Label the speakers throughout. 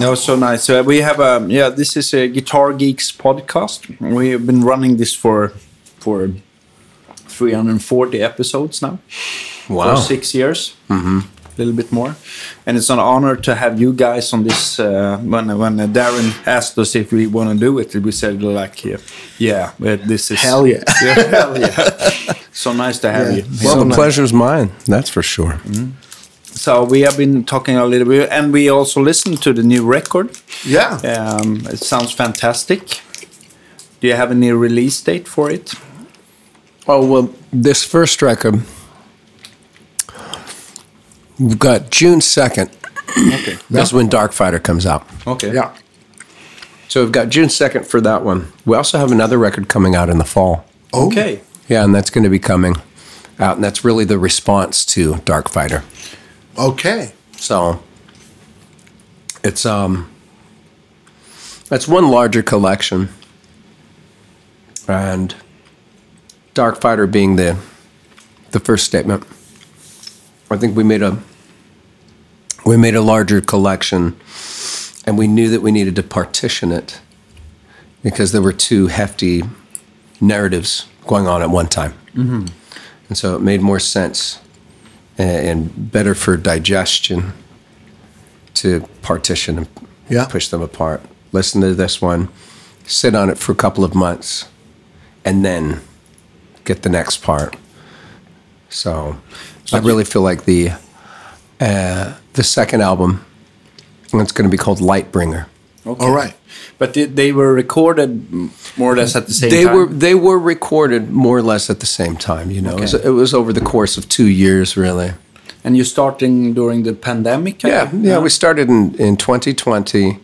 Speaker 1: No, so nice. Uh, we have a yeah. This is a Guitar Geeks podcast. We have been running this for for 340 episodes now.
Speaker 2: Wow.
Speaker 1: For six years. Mm-hmm. A little bit more, and it's an honor to have you guys on this. Uh, when when uh, Darren asked us if we want to do it, we said like, yeah, yeah, but this is
Speaker 3: Hell yeah.
Speaker 1: yeah, hell yeah. so nice to have
Speaker 3: Yeah.
Speaker 1: you.
Speaker 2: Well,
Speaker 3: So
Speaker 2: the
Speaker 3: nice.
Speaker 2: pleasure's mine. That's for sure.
Speaker 1: So we have been talking a little bit, and we also listened to the new record.
Speaker 3: Yeah.
Speaker 1: Um, it sounds fantastic. Do you have any release date for it?
Speaker 2: Oh well, this first record we've got June second.
Speaker 1: Okay.
Speaker 2: That's when Darkfighter comes out.
Speaker 1: Okay.
Speaker 3: Yeah.
Speaker 2: So we've got June second for that one. We also have another record coming out in the fall.
Speaker 3: Oh.
Speaker 1: Okay.
Speaker 2: Yeah, and that's going to be coming out, and that's really the response to Darkfighter.
Speaker 3: Okay.
Speaker 2: So it's um it's one larger collection. And Darkfighter being the the first statement. I think we made a we made a larger collection and we knew that we needed to partition it because there were two hefty narratives going on at one time. And so it made more sense and, better for digestion to partition and
Speaker 3: Yeah.
Speaker 2: push them apart. Listen to this one, sit on it for a couple of months, and then get the next part. So, I really feel like the uh, the second album, it's going to be called Lightbringer.
Speaker 1: Okay.
Speaker 3: All right.
Speaker 1: But they, they were recorded more or less at the same
Speaker 2: They
Speaker 1: time.
Speaker 2: were they were recorded more or less at the same time. You know, it, was, it was over the course of two years, really.
Speaker 1: and you're starting during the pandemic. I
Speaker 2: Yeah,
Speaker 1: think?
Speaker 2: yeah. We started in, in 2020.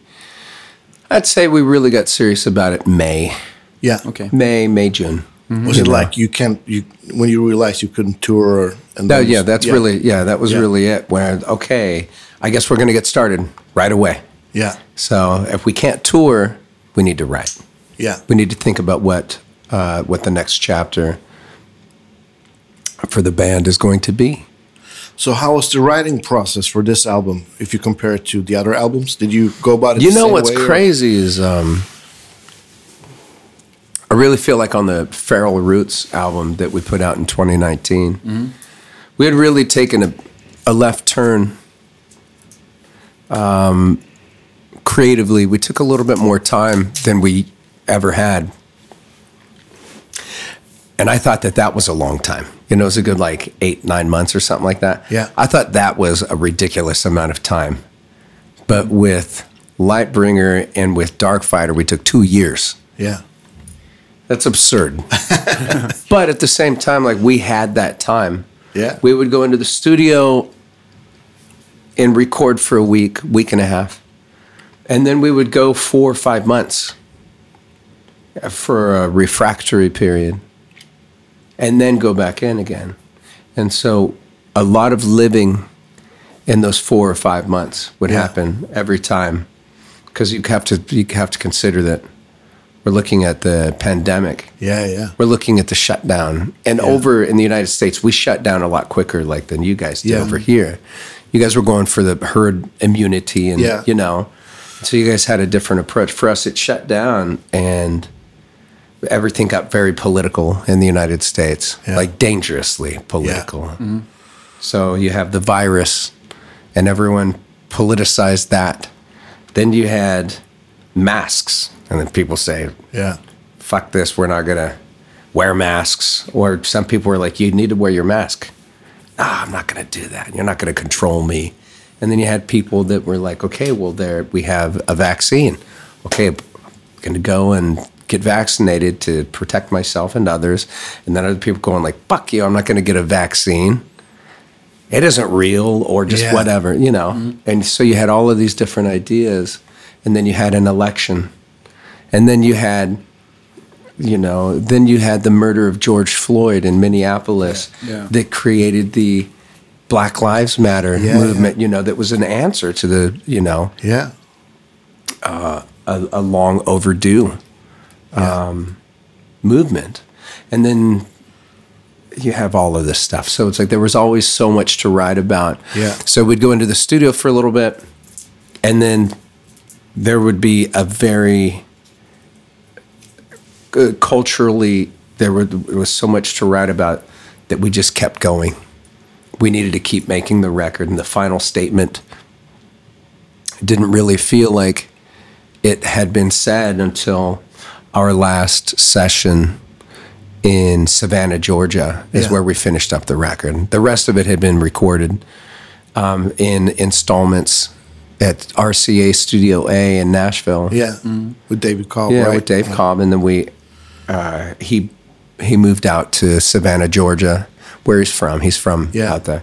Speaker 2: I'd say we really got serious about it May,
Speaker 3: Yeah.
Speaker 1: Okay.
Speaker 2: May, May, June. Mm-hmm.
Speaker 3: Was it like you can't you when you realized you couldn't tour or and
Speaker 2: No, yeah, that's really yeah, that was
Speaker 3: Yeah.
Speaker 2: really it. Where okay, I guess we're going to get started right away.
Speaker 3: Yeah
Speaker 2: So if we can't tour, we need to write.
Speaker 3: yeah
Speaker 2: We need to think about what uh, what the next chapter for the band is going to be.
Speaker 3: So how was the writing process for this album if you compare it to the other albums? Did you go about it?
Speaker 2: You
Speaker 3: the
Speaker 2: know what's
Speaker 3: way or-
Speaker 2: crazy is um, I really feel like on the Feral Roots album that we put out in 2019, we had really taken a, a left turn. Um, creatively, we took a little bit more time than we ever had. And I thought that that was a long time. You know, it was a good like eight, nine months or something like that.
Speaker 3: Yeah.
Speaker 2: I thought that was a ridiculous amount of time. But with Lightbringer and with Darkfighter, we took two years.
Speaker 3: Yeah.
Speaker 2: That's absurd. but at the same time, like we had that time.
Speaker 3: Yeah.
Speaker 2: We would go into the studio and record for a week, week and a half. And then we would go four or five months for a refractory period and then go back in again. And so a lot of living in those four or five months would
Speaker 3: Yeah.
Speaker 2: happen every time because you have to you have to consider that we're looking at the pandemic
Speaker 3: Yeah, yeah.
Speaker 2: we're looking at the shutdown and over in the united states we shut down a lot quicker like than you guys did
Speaker 3: Yeah.
Speaker 2: over here you guys were going for the herd immunity and
Speaker 3: Yeah.
Speaker 2: you know so you guys had a different approach for us it shut down and everything got very political in the united states
Speaker 3: Yeah.
Speaker 2: like dangerously political so you have the virus and everyone politicized that then you had masks and then people say
Speaker 3: Yeah.
Speaker 2: fuck this, we're not gonna wear masks. Or some people were like, you need to wear your mask. Ah, I'm not gonna do that. You're not gonna control me. And then you had people that were like, okay, well, there we have a vaccine. Okay, I'm gonna go and get vaccinated to protect myself and others. And then other people going like, fuck you, I'm not gonna get a vaccine. It isn't real or just
Speaker 3: Yeah.
Speaker 2: whatever, you know. Mm-hmm. And so you had all of these different ideas, and then you had an election, and then you had you know, then you had the murder of George Floyd in Minneapolis
Speaker 1: Yeah.
Speaker 2: that created the Black Lives Matter
Speaker 3: Yeah,
Speaker 2: movement, you know, that was an answer to the, you know,
Speaker 3: Yeah.
Speaker 2: a, a long overdue um, movement. And then you have all of this stuff. So it's like there was always so much to write about.
Speaker 3: Yeah.
Speaker 2: So we'd go into the studio for a little bit and then there would be a very uh, culturally there, were, there was so much to write about that we just kept going. We needed to keep making the record, and the final statement didn't really feel like it had been said until our last session in Savannah, Georgia, is
Speaker 3: Yeah.
Speaker 2: where we finished up the record. The rest of it had been recorded um, in installments at RCA Studio A in Nashville.
Speaker 3: Yeah, with David Cobb.
Speaker 2: Yeah,
Speaker 3: right?
Speaker 2: with Dave Cobb, and then we uh, he he moved out to Savannah, Georgia, where he's from. He's from
Speaker 3: Yeah.
Speaker 2: out there.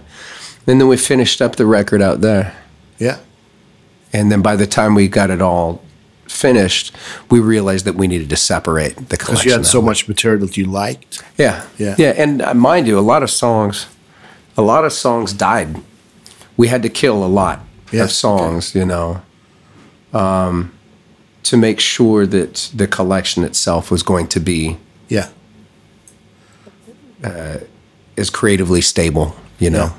Speaker 2: And then we finished up the record out there.
Speaker 3: Yeah,
Speaker 2: And then by the time we got it all finished, we realized that we needed to separate the collection.
Speaker 3: because you had so
Speaker 2: out.
Speaker 3: much material that you liked.
Speaker 2: Yeah,
Speaker 3: Yeah.
Speaker 2: yeah. And uh, mind you, a lot of songs, a lot of songs died. We had to kill a lot of songs, you know, um, to make sure that the collection itself was going to be
Speaker 3: Yeah,
Speaker 2: as creatively stable, you know,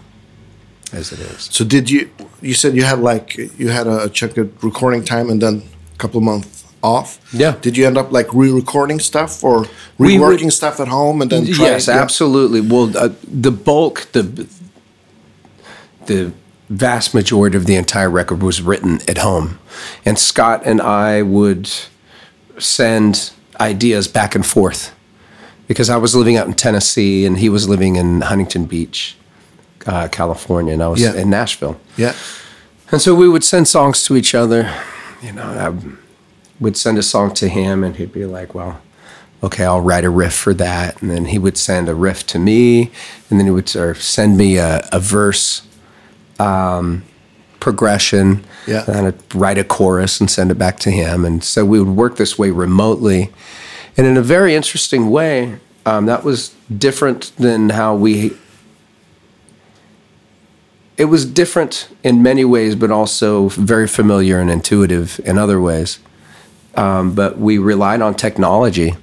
Speaker 2: as it is.
Speaker 3: So did you? You said you had like you had a chunk of recording time and then a couple of months off.
Speaker 2: Yeah.
Speaker 3: Did you end up like re-recording stuff or reworking
Speaker 2: would-
Speaker 3: stuff at home and then? try-
Speaker 2: yes,
Speaker 3: yeah.
Speaker 2: absolutely. Well, uh, the bulk, the the vast majority of the entire record was written at home, and Scott and I would send ideas back and forth because I was living out in Tennessee and he was living in Huntington Beach, uh, California, and I was
Speaker 3: Yeah.
Speaker 2: in Nashville.
Speaker 3: Yeah.
Speaker 2: And so we would send songs to each other. You know, I would send a song to him, and he'd be like, "Well, okay, I'll write a riff for that." And then he would send a riff to me, and then he would send me a, a verse um, progression.
Speaker 3: Yeah.
Speaker 2: And I'd write a chorus and send it back to him. And so we would work this way remotely, and in a very interesting way. Um, that was different than how we it was different in many ways, but also very familiar and intuitive in other ways. Um, but we relied on technology,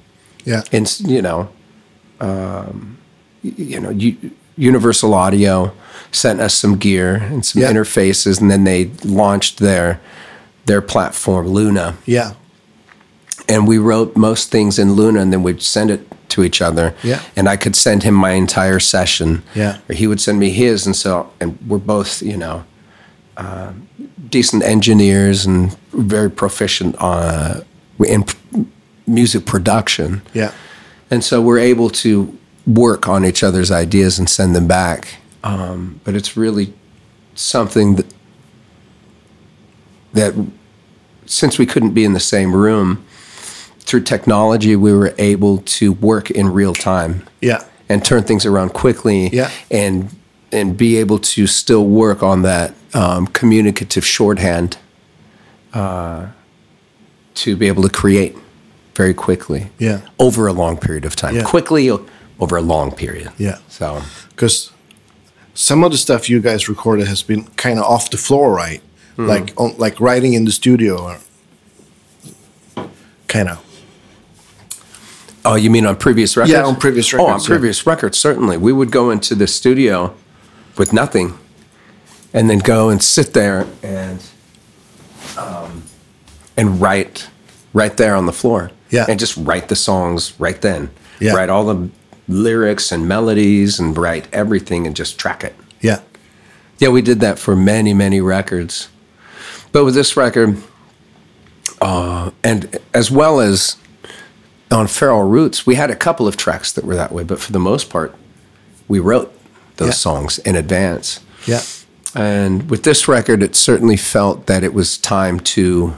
Speaker 3: Yeah.
Speaker 2: and you know, um, you know, U- Universal Audio sent us some gear and some
Speaker 3: Yeah.
Speaker 2: interfaces, and then they launched their their platform Luna,
Speaker 3: Yeah.
Speaker 2: And we wrote most things in Luna, and then we'd send it to each other.
Speaker 3: Yeah.
Speaker 2: And I could send him my entire session.
Speaker 3: Yeah.
Speaker 2: Or he would send me his, and so and we're both, you know, uh, decent engineers and very proficient uh, in music production.
Speaker 3: Yeah.
Speaker 2: And so we're able to work on each other's ideas and send them back. Um, but it's really something that, that since we couldn't be in the same room, through technology, we were able to work in real time
Speaker 3: Yeah.
Speaker 2: and turn things around quickly
Speaker 3: Yeah.
Speaker 2: and and be able to still work on that um, communicative shorthand uh, to be able to create very quickly
Speaker 3: Yeah.
Speaker 2: over a long period of time
Speaker 3: Yeah.
Speaker 2: quickly over a long period
Speaker 3: Yeah.
Speaker 2: so
Speaker 3: Because some of the stuff you guys recorded has been kind of off the floor, right?
Speaker 2: Hmm.
Speaker 3: Like on, like writing in the studio or kind of.
Speaker 2: Oh you mean on previous records
Speaker 3: Yeah, on previous
Speaker 2: oh on
Speaker 3: records, yeah.
Speaker 2: previous records certainly we would go into the studio with nothing and then go and sit there and um, and write right there on the floor
Speaker 3: Yeah.
Speaker 2: and just write the songs right then
Speaker 3: Yeah.
Speaker 2: write all the lyrics and melodies and write everything and just track it
Speaker 3: Yeah.
Speaker 2: yeah we did that for many many records but with this record uh, and as well as on feral roots we had a couple of tracks that were that way but for the most part we wrote those
Speaker 3: Yeah.
Speaker 2: songs in advance
Speaker 3: Yeah.
Speaker 2: and with this record, it certainly felt that it was time to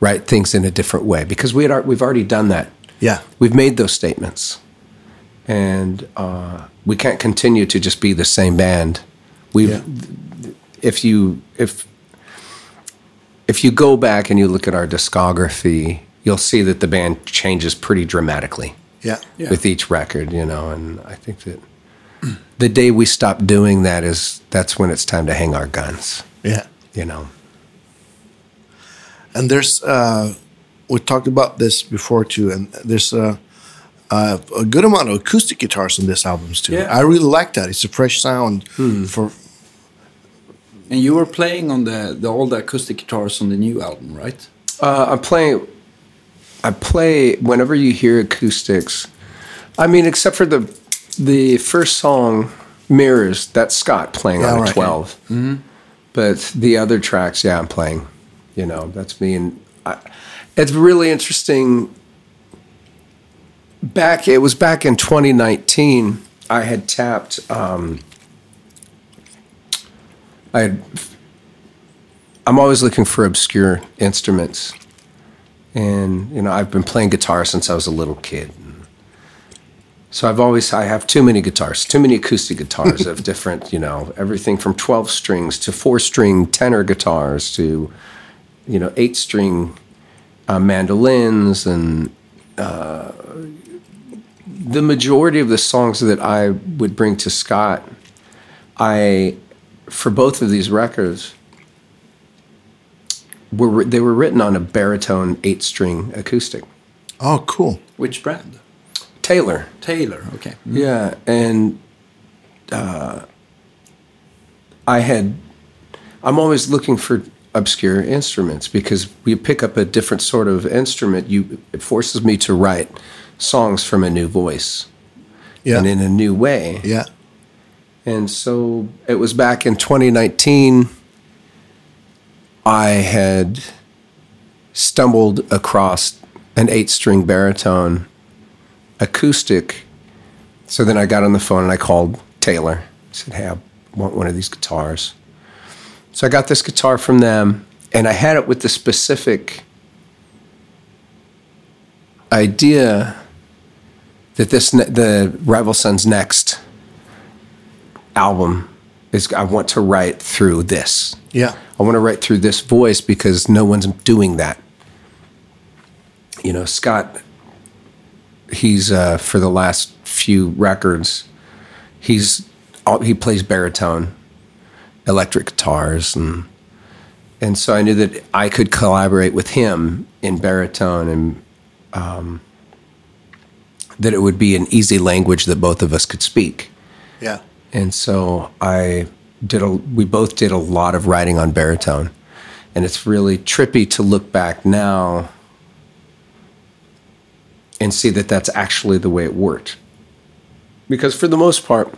Speaker 2: write things in a different way because we had we've already done that.
Speaker 3: Yeah.
Speaker 2: We've made those statements, and uh, we can't continue to just be the same band. We,
Speaker 3: Yeah.
Speaker 2: if you if if you go back and you look at our discography, you'll see that the band changes pretty dramatically
Speaker 3: Yeah.
Speaker 2: with each record, you know, and I think that the day we stop doing that is that's when it's time to hang our guns,
Speaker 3: Yeah.
Speaker 2: you know.
Speaker 3: And there's uh, we talked about this before too, and there's uh, uh, a good amount of acoustic guitars on this album too.
Speaker 2: Yeah.
Speaker 3: I really like that. It's a fresh sound hmm. for
Speaker 1: And you were playing on the the old acoustic guitars on the new album, right?
Speaker 2: Uh, I'm playing. I play whenever you hear acoustics. I mean, except for the the first song, "Mirrors." That's Scott playing
Speaker 3: Yeah,
Speaker 2: on a
Speaker 3: right.
Speaker 2: 12. But the other tracks, yeah, I'm playing. You know, that's me, and I, it's really interesting. Back, it was back in 2019. I had tapped. Um, I had I'm always looking for obscure instruments. And, you know, I've been playing guitar since I was a little kid. So I've always, I have too many guitars, too many acoustic guitars of different, you know, everything from 12 strings to four string tenor guitars to, you know, eight string uh, mandolins. And uh, the majority of the songs that I would bring to Scott, I, for both of these records, were they were written on a baritone eight string acoustic.
Speaker 3: Oh, cool.
Speaker 1: Which brand?
Speaker 2: Taylor.
Speaker 1: Taylor. Okay.
Speaker 2: Yeah, and uh, I had. I'm always looking for obscure instruments because we pick up a different sort of instrument. You it forces me to write songs from a new voice
Speaker 3: Yeah.
Speaker 2: and in a new way.
Speaker 3: yeah.
Speaker 2: And so it was back in 2019. I had stumbled across an eight string baritone acoustic. So then I got on the phone and I called Taylor. I said, Hey, I want one of these guitars. So I got this guitar from them and I had it with the specific idea that this, the Rival Sons next album is I want to write through this.
Speaker 3: Yeah.
Speaker 2: I want to write through this voice because no one's doing that. You know, Scott, he's uh, for the last few records, he's he plays baritone, electric guitars, and and so I knew that I could collaborate with him in baritone, and um, that it would be an easy language that both of us could speak.
Speaker 3: Yeah.
Speaker 2: And so I did a we both did a lot of writing on baritone. And it's really trippy to look back now and see that that's actually the way it worked. Because for the most part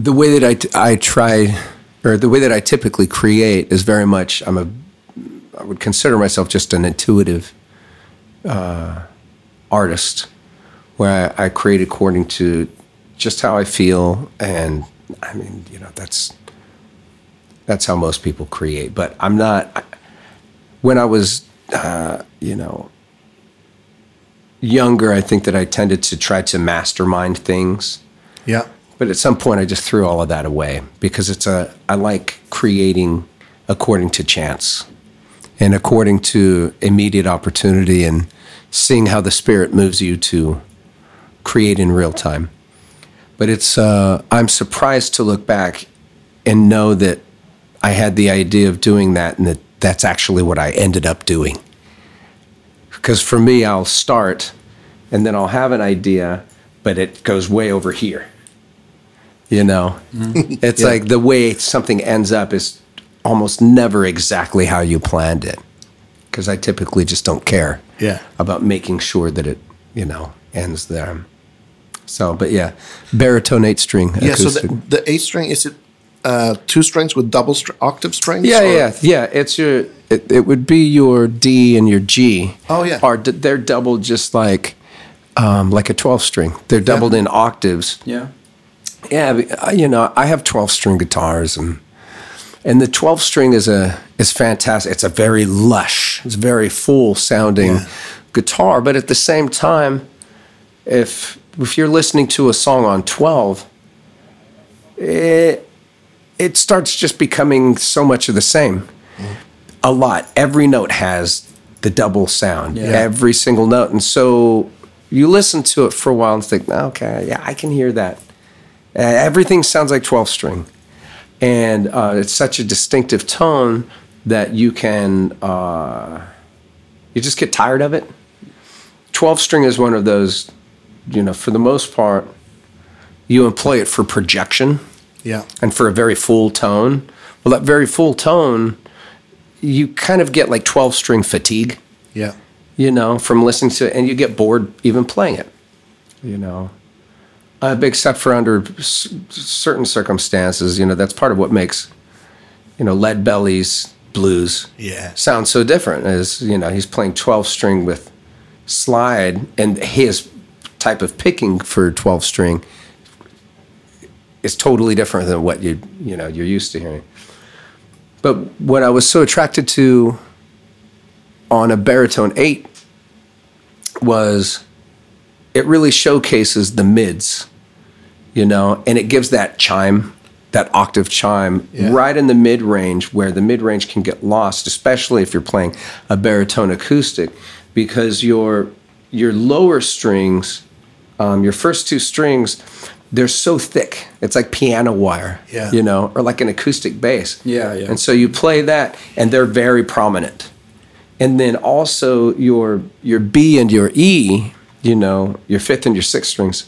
Speaker 2: the way that I, I try or the way that I typically create is very much I'm a I would consider myself just an intuitive uh, artist where I, I create according to just how I feel, and I mean, you know, that's that's how most people create. But I'm not. I- When I was, uh, you know, younger, I think that I tended to try to mastermind things.
Speaker 3: Yeah.
Speaker 2: But at some point, I just threw all of that away because it's a. I like creating according to chance, and according to immediate opportunity, and seeing how the spirit moves you to create in real time. But it's. Uh, I'm surprised to look back and know that I had the idea of doing that, and that that's actually what I ended up doing. Because for me, I'll start, and then I'll have an idea, but it goes way over here. You know, it's like the way something ends up is almost never exactly how you planned it. Because I typically just don't care
Speaker 3: Yeah.
Speaker 2: about making sure that it, you know, ends there. So, but yeah, baritone eight string
Speaker 3: Yeah. So the, the eight string is it uh, two strings with double str- octave strings?
Speaker 2: yeah,
Speaker 3: or-
Speaker 2: yeah, yeah. It's your. It, it would be your D and your G.
Speaker 3: Oh, yeah.
Speaker 2: Are d- they're doubled just like, um, like a twelve string. They're doubled in octaves.
Speaker 1: Yeah.
Speaker 2: Yeah, uh, you know, I have 12 string guitars and and the 12 string is a is fantastic. It's a very lush, it's very full sounding
Speaker 3: Yeah.
Speaker 2: guitar, but at the same time if if you're listening to a song on 12 it it starts just becoming so much of the same. A lot. Every note has the double sound.
Speaker 1: Yeah.
Speaker 2: Every single note. And so you listen to it for a while and think, okay, yeah, I can hear that. Uh, everything sounds like 12 string. And uh, it's such a distinctive tone that you can, uh, you just get tired of it. 12 string is one of those, you know, for the most part, you employ it for projection.
Speaker 3: Yeah.
Speaker 2: and for a very full tone. Well, that very full tone, you kind of get like 12 string fatigue,
Speaker 3: Yeah.
Speaker 2: you know, from listening to it, and you get bored even playing it, you know. Uh, except for under s- certain circumstances, you know, that's part of what makes, you know, Lead Belly's blues
Speaker 3: Yeah.
Speaker 2: sound so different. Is you know he's playing 12 string with slide, and his type of picking for 12 string is totally different than what you you know you're used to hearing. But what I was so attracted to on a baritone eight was it really showcases the mids, you know, and it gives that chime, that octave chime
Speaker 3: Yeah.
Speaker 2: right in the mid range where the mid range can get lost, especially if you're playing a baritone acoustic, because your your lower strings, um, your first two strings, they're so thick. It's like piano wire,
Speaker 3: Yeah.
Speaker 2: you know, or like an acoustic bass.
Speaker 1: Yeah, yeah.
Speaker 2: And so you play that, and they're very prominent and then also your your B and your E, you know, your fifth and your sixth strings,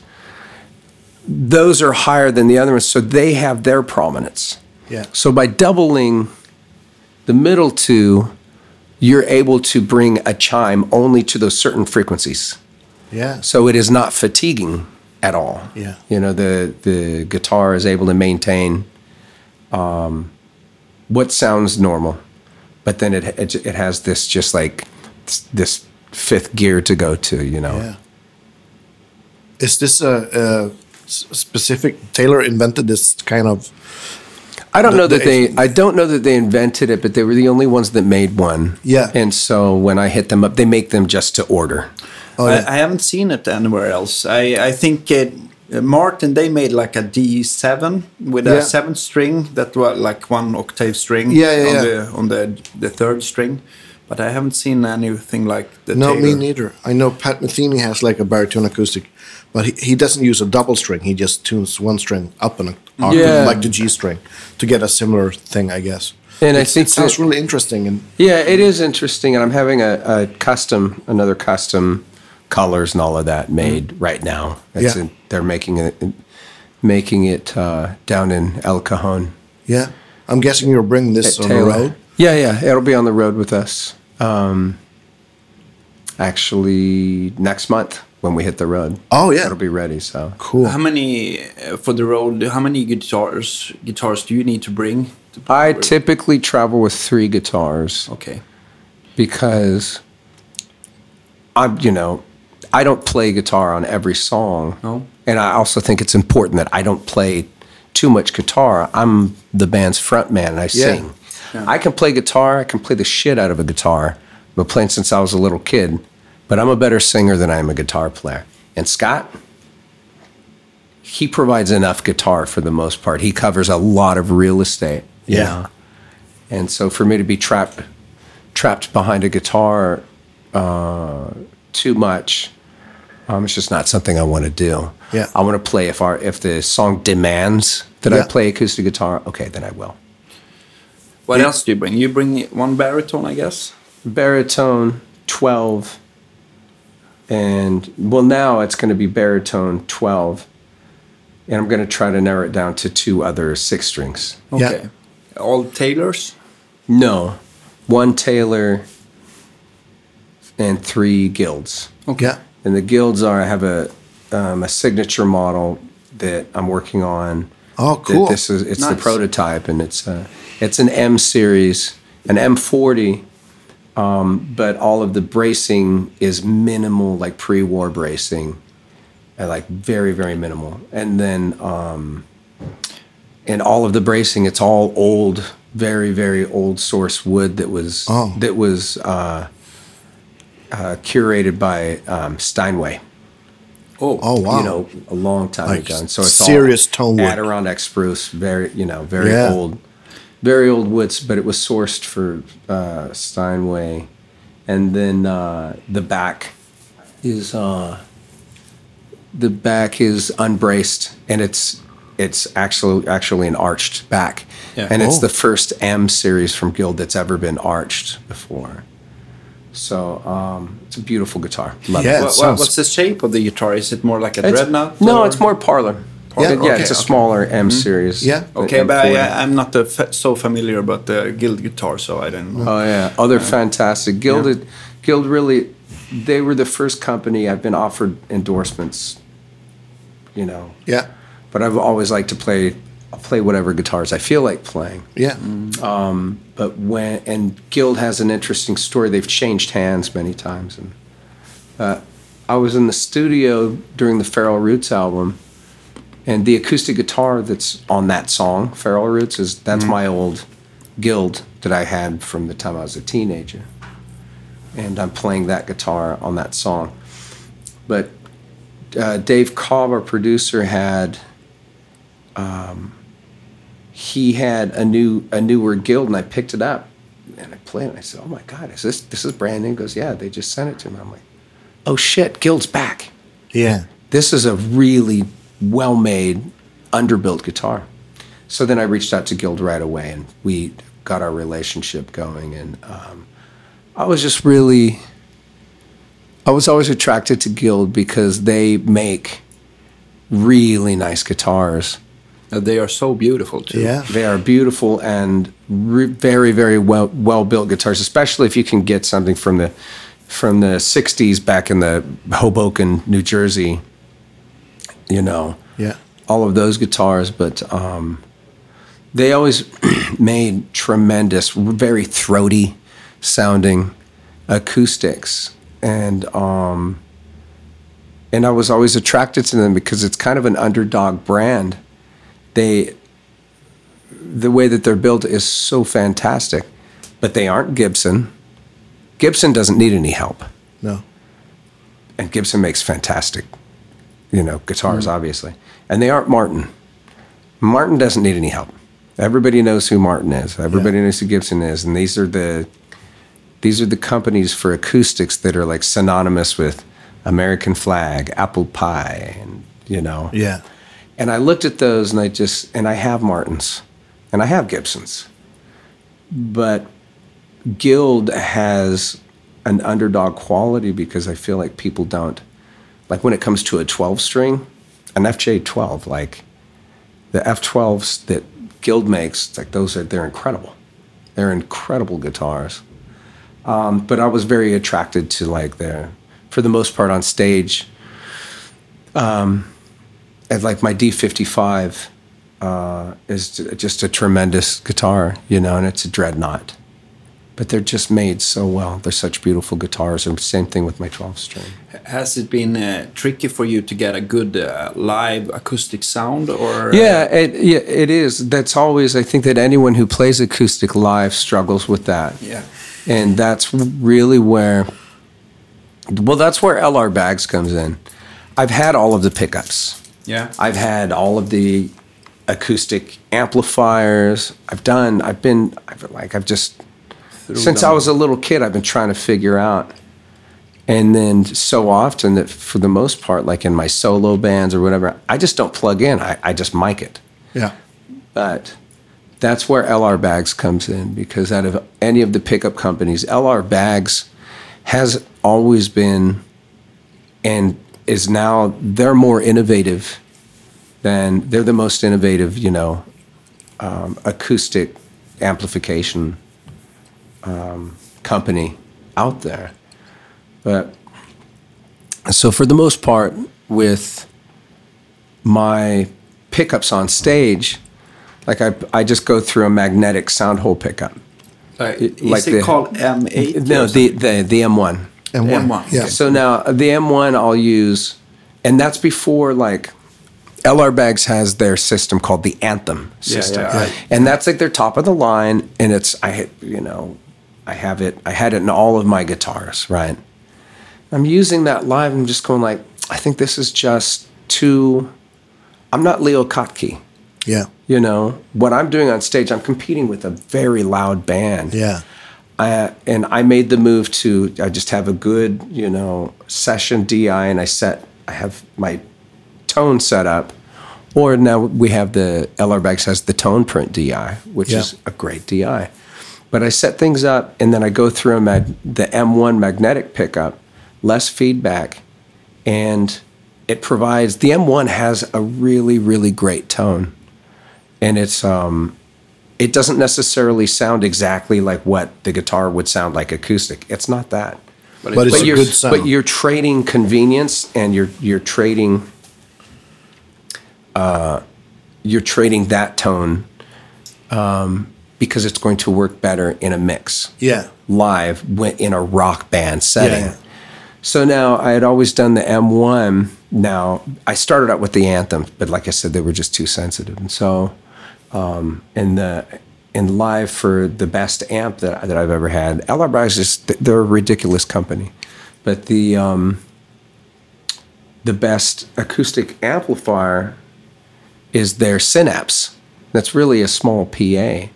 Speaker 2: those are higher than the other ones, so they have their prominence.
Speaker 3: Yeah.
Speaker 2: So by doubling the middle two, you're able to bring a chime only to those certain frequencies.
Speaker 3: Yeah.
Speaker 2: So it is not fatiguing at all.
Speaker 3: Yeah.
Speaker 2: You know, the the guitar is able to maintain um, what sounds normal, but then it, it it has this just like this fifth gear to go to. You know.
Speaker 3: Yeah. Is this a specific Taylor invented this kind of?
Speaker 2: I don't
Speaker 3: The-
Speaker 2: know that
Speaker 3: the-
Speaker 2: they. I don't know that they invented it, but they were the only ones that made one.
Speaker 3: Yeah.
Speaker 2: And so when I hit them up, they make them just to order.
Speaker 3: Oh,
Speaker 1: I,
Speaker 3: yeah.
Speaker 1: I haven't seen it anywhere else. I, I think it, uh, Martin they made like a D7 with
Speaker 3: Yeah.
Speaker 1: a seventh string that was like one octave string
Speaker 3: Yeah, yeah,
Speaker 1: on
Speaker 3: yeah.
Speaker 1: the on the the third string, but I haven't seen anything like the
Speaker 3: no, me neither. I know Pat Metheny has like a baritone acoustic, but he, he doesn't use a double string. He just tunes one string up an octave,
Speaker 2: Yeah.
Speaker 3: like the G string, to get a similar thing, I guess.
Speaker 2: And I think
Speaker 3: it sounds
Speaker 2: that-
Speaker 3: really interesting. And
Speaker 2: Yeah, it is interesting, and I'm having a, a custom, another custom colors and all of that made right now. It's
Speaker 3: Yeah.
Speaker 2: in, they're making it, making it uh, down in El Cajon.
Speaker 3: yeah, I'm guessing you'll bring this
Speaker 2: at
Speaker 3: on
Speaker 2: Taylor.
Speaker 3: the road.
Speaker 2: Yeah, yeah, it'll be on the road with us. Um, actually, next month when we hit the road.
Speaker 3: Oh, yeah.
Speaker 2: it'll be ready. So
Speaker 3: Cool.
Speaker 1: How many uh, for the road? How many guitars guitars do you need to bring? To
Speaker 2: I typically travel with three guitars.
Speaker 1: okay.
Speaker 2: because I'm, you know, I don't play guitar on every song.
Speaker 1: No.
Speaker 2: And I also think it's important that I don't play too much guitar. I'm the band's front man and I
Speaker 3: Yeah.
Speaker 2: sing. I can play guitar, I can play the shit out of a guitar. I've been playing since I was a little kid, but I'm a better singer than I am a guitar player. And Scott, he provides enough guitar for the most part. He covers a lot of real estate.
Speaker 3: Yeah.
Speaker 2: know? And so for me to be trapped trapped behind a guitar uh, too much, um, it's just not something I want to do.
Speaker 3: Yeah.
Speaker 2: I want to play if our if the song demands that I play acoustic guitar. Okay, then I will.
Speaker 1: What else do you bring? You bring one baritone, I guess.
Speaker 2: Baritone twelve, and well now it's going to be baritone twelve, and I'm going to try to narrow it down to two other six strings.
Speaker 3: Yeah.
Speaker 1: Okay. All Taylors.
Speaker 2: No, one Taylor and three guilds.
Speaker 3: Yeah.
Speaker 2: And the guilds are I have a um, a signature model that I'm working on.
Speaker 3: Oh,
Speaker 2: that
Speaker 3: cool.
Speaker 2: This is it's the prototype, and it's uh, it's an M series, an M40, um, but all of the bracing is minimal, like pre-war bracing, and like very very minimal. And then um, and all of the bracing, it's all old, very very old source wood that was
Speaker 3: Oh.
Speaker 2: that was uh, uh, curated by um, Steinway
Speaker 1: Oh.
Speaker 3: Oh wow.
Speaker 2: you know, a long time
Speaker 3: Like
Speaker 2: ago. And so it's
Speaker 3: serious
Speaker 2: all
Speaker 3: tone wood.
Speaker 2: Adirondack spruce, very, you know, very
Speaker 3: Yeah.
Speaker 2: old, very old woods, but it was sourced for uh, Steinway. And then uh, the back is uh, the back is unbraced, and it's it's actually actually an arched back,
Speaker 1: Yeah.
Speaker 2: and it's
Speaker 3: Oh.
Speaker 2: the first M series from Guild that's ever been arched before. So um, it's a beautiful guitar. Love
Speaker 3: Yeah.
Speaker 2: it.
Speaker 1: What,
Speaker 3: sounds-
Speaker 1: what's the shape of the guitar? Is it more like a
Speaker 2: It's-
Speaker 1: dreadnought?
Speaker 2: No,
Speaker 1: or-
Speaker 2: it's more parlor.
Speaker 1: part.
Speaker 3: Yeah,
Speaker 2: But yeah,
Speaker 1: Okay,
Speaker 2: it's a
Speaker 1: okay.
Speaker 2: smaller M series.
Speaker 3: Yeah.
Speaker 1: Okay,
Speaker 2: M-
Speaker 1: but I,
Speaker 2: M40.
Speaker 1: I'm not uh, fa- so familiar about the Guild guitar, so I don't know.
Speaker 2: Oh yeah, Other they're fantastic. Guild, Guild really, they were the first company I've been offered endorsements. You know,
Speaker 3: Yeah.
Speaker 2: but I've always liked to play. I'll play whatever guitars I feel like playing.
Speaker 3: Yeah.
Speaker 2: But when and Guild has an interesting story. They've changed hands many times, and uh, I was in the studio during the Feral Roots album, and the acoustic guitar that's on that song, Feral Roots, is that's my old Guild that I had from the time I was a teenager, and I'm playing that guitar on that song. But uh, Dave Cobb, our producer, had he had a new a newer guild and I picked it up and I played it and I said, Oh my god, is this this is brand new? He goes, Yeah, they just sent it to me. I'm like, Oh shit, Guild's back.
Speaker 3: Yeah.
Speaker 2: This is a really well made, underbuilt guitar. So then I reached out to Guild right away and we got our relationship going and um, I was just really I was always attracted to Guild because they make really nice guitars.
Speaker 1: They are so beautiful too.
Speaker 3: Yeah.
Speaker 2: They are beautiful and re- very, very well well built guitars, especially if you can get something from the from the '60s back in the Hoboken, New Jersey. You know,
Speaker 3: Yeah.
Speaker 2: all of those guitars, but um, they always made tremendous, very throaty sounding acoustics, and um, and I was always attracted to them because it's kind of an underdog brand. They, the way that they're built is so fantastic, but they aren't Gibson. Gibson doesn't need any help
Speaker 3: No.
Speaker 2: and Gibson makes fantastic, you know, guitars, mm. obviously. And they aren't Martin. Martin doesn't need any help. Everybody knows who Martin is. Everybody knows who Gibson is, and these are the these are the companies for acoustics that are like synonymous with American Flag, Apple Pie, and you know.
Speaker 3: Yeah.
Speaker 2: And I looked at those and I just, and I have Martins and I have Gibsons. But Guild has an underdog quality because I feel like people don't, like when it comes to a 12 string, an FJ12, like the F12s that Guild makes, like those are, they're incredible. They're incredible guitars. Um, but I was very attracted to like their, for the most part on stage, and like my D55 uh, is just a tremendous guitar, you know, and it's a dreadnought. But they're just made so well. They're such beautiful guitars. And same thing with my 12 string.
Speaker 1: Has it been uh, tricky for you to get a good uh, live acoustic sound, or
Speaker 2: Yeah, it, yeah, it is. That's always, I think that anyone who plays acoustic live struggles with that.
Speaker 1: yeah,
Speaker 2: And that's really where, well, that's where LR Baggs comes in. I've had all of the pickups.
Speaker 1: Yeah,
Speaker 2: I've had all of the acoustic amplifiers. I've done. I've been. I've like. I've just since
Speaker 1: them.
Speaker 2: I was a little kid. I've been trying to figure out. And then so often that for the most part, like in my solo bands or whatever, I just don't plug in. I, I just mic it.
Speaker 3: Yeah.
Speaker 2: But that's where LR Baggs comes in because out of any of the pickup companies, LR Baggs has always been and is now they're more innovative than they're the most innovative, you know, um, acoustic amplification um, company out there. But so for the most part, with my pickups on stage, like I, I just go through a magnetic sound hole pickup.
Speaker 1: Uh, is
Speaker 2: like
Speaker 1: it
Speaker 2: the-
Speaker 1: called M8?
Speaker 2: No, the, the, the M1.
Speaker 3: And one.
Speaker 1: M1,
Speaker 3: Yeah.
Speaker 2: So now the M1 I'll use, and that's before like LR Baggs has their system called the Anthem system,
Speaker 1: yeah, right.
Speaker 2: and that's like their top of the line, and it's I you know, I have it I had it in all of my guitars, right? I'm using that live. I'm just going like I think this is just too. I'm not Leo Kottke.
Speaker 3: Yeah.
Speaker 2: You know what I'm doing on stage. I'm competing with a very loud band.
Speaker 3: Yeah.
Speaker 2: I, and I made the move to I just have a good you know session DI and I set I have my tone set up, or now we have the LR Baggs has the tone print DI, which
Speaker 3: Yeah.
Speaker 2: is a great DI. But I set things up and then I go through a mag, the M1 magnetic pickup, less feedback, and it provides the M1 has a really really great tone, and it's um, it doesn't necessarily sound exactly like what the guitar would sound like acoustic. It's not that.
Speaker 3: But it's a
Speaker 2: you're,
Speaker 3: good sound.
Speaker 2: But you're trading convenience and you're you're trading uh, you're trading that tone um, because it's going to work better in a mix
Speaker 3: Yeah.
Speaker 2: live in a rock band setting.
Speaker 3: Yeah.
Speaker 2: So now I had always done the M1. Now I started out with the Anthem, but like I said, they were just too sensitive. And so, um, in the in live for the best amp that, that I've ever had, LR Baggs is they're a ridiculous company, but the um, the best acoustic amplifier is their Synapse. That's really a small PA,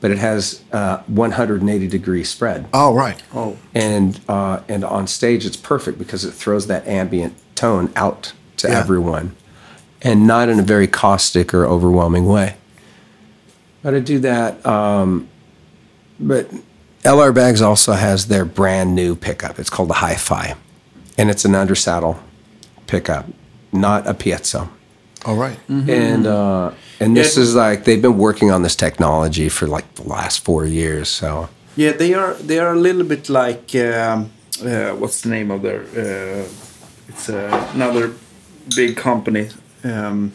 Speaker 2: but it has uh, 180 degree spread
Speaker 3: Oh, right.
Speaker 1: Oh,
Speaker 2: and uh, and on stage it's perfect because it throws that ambient tone out to
Speaker 3: Yeah.
Speaker 2: everyone, and not in a very caustic or overwhelming way. But to do that. Um, but LR Baggs also has their brand new pickup. It's called the Hi-Fi, and it's an undersaddle pickup, not a piezo.
Speaker 3: All right.
Speaker 2: And uh, and this
Speaker 1: Yeah.
Speaker 2: is like they've been working on this technology for like the last four years. So
Speaker 1: yeah, they are they are a little bit like um, uh, what's the name of their? Uh, it's uh, another big company. Um,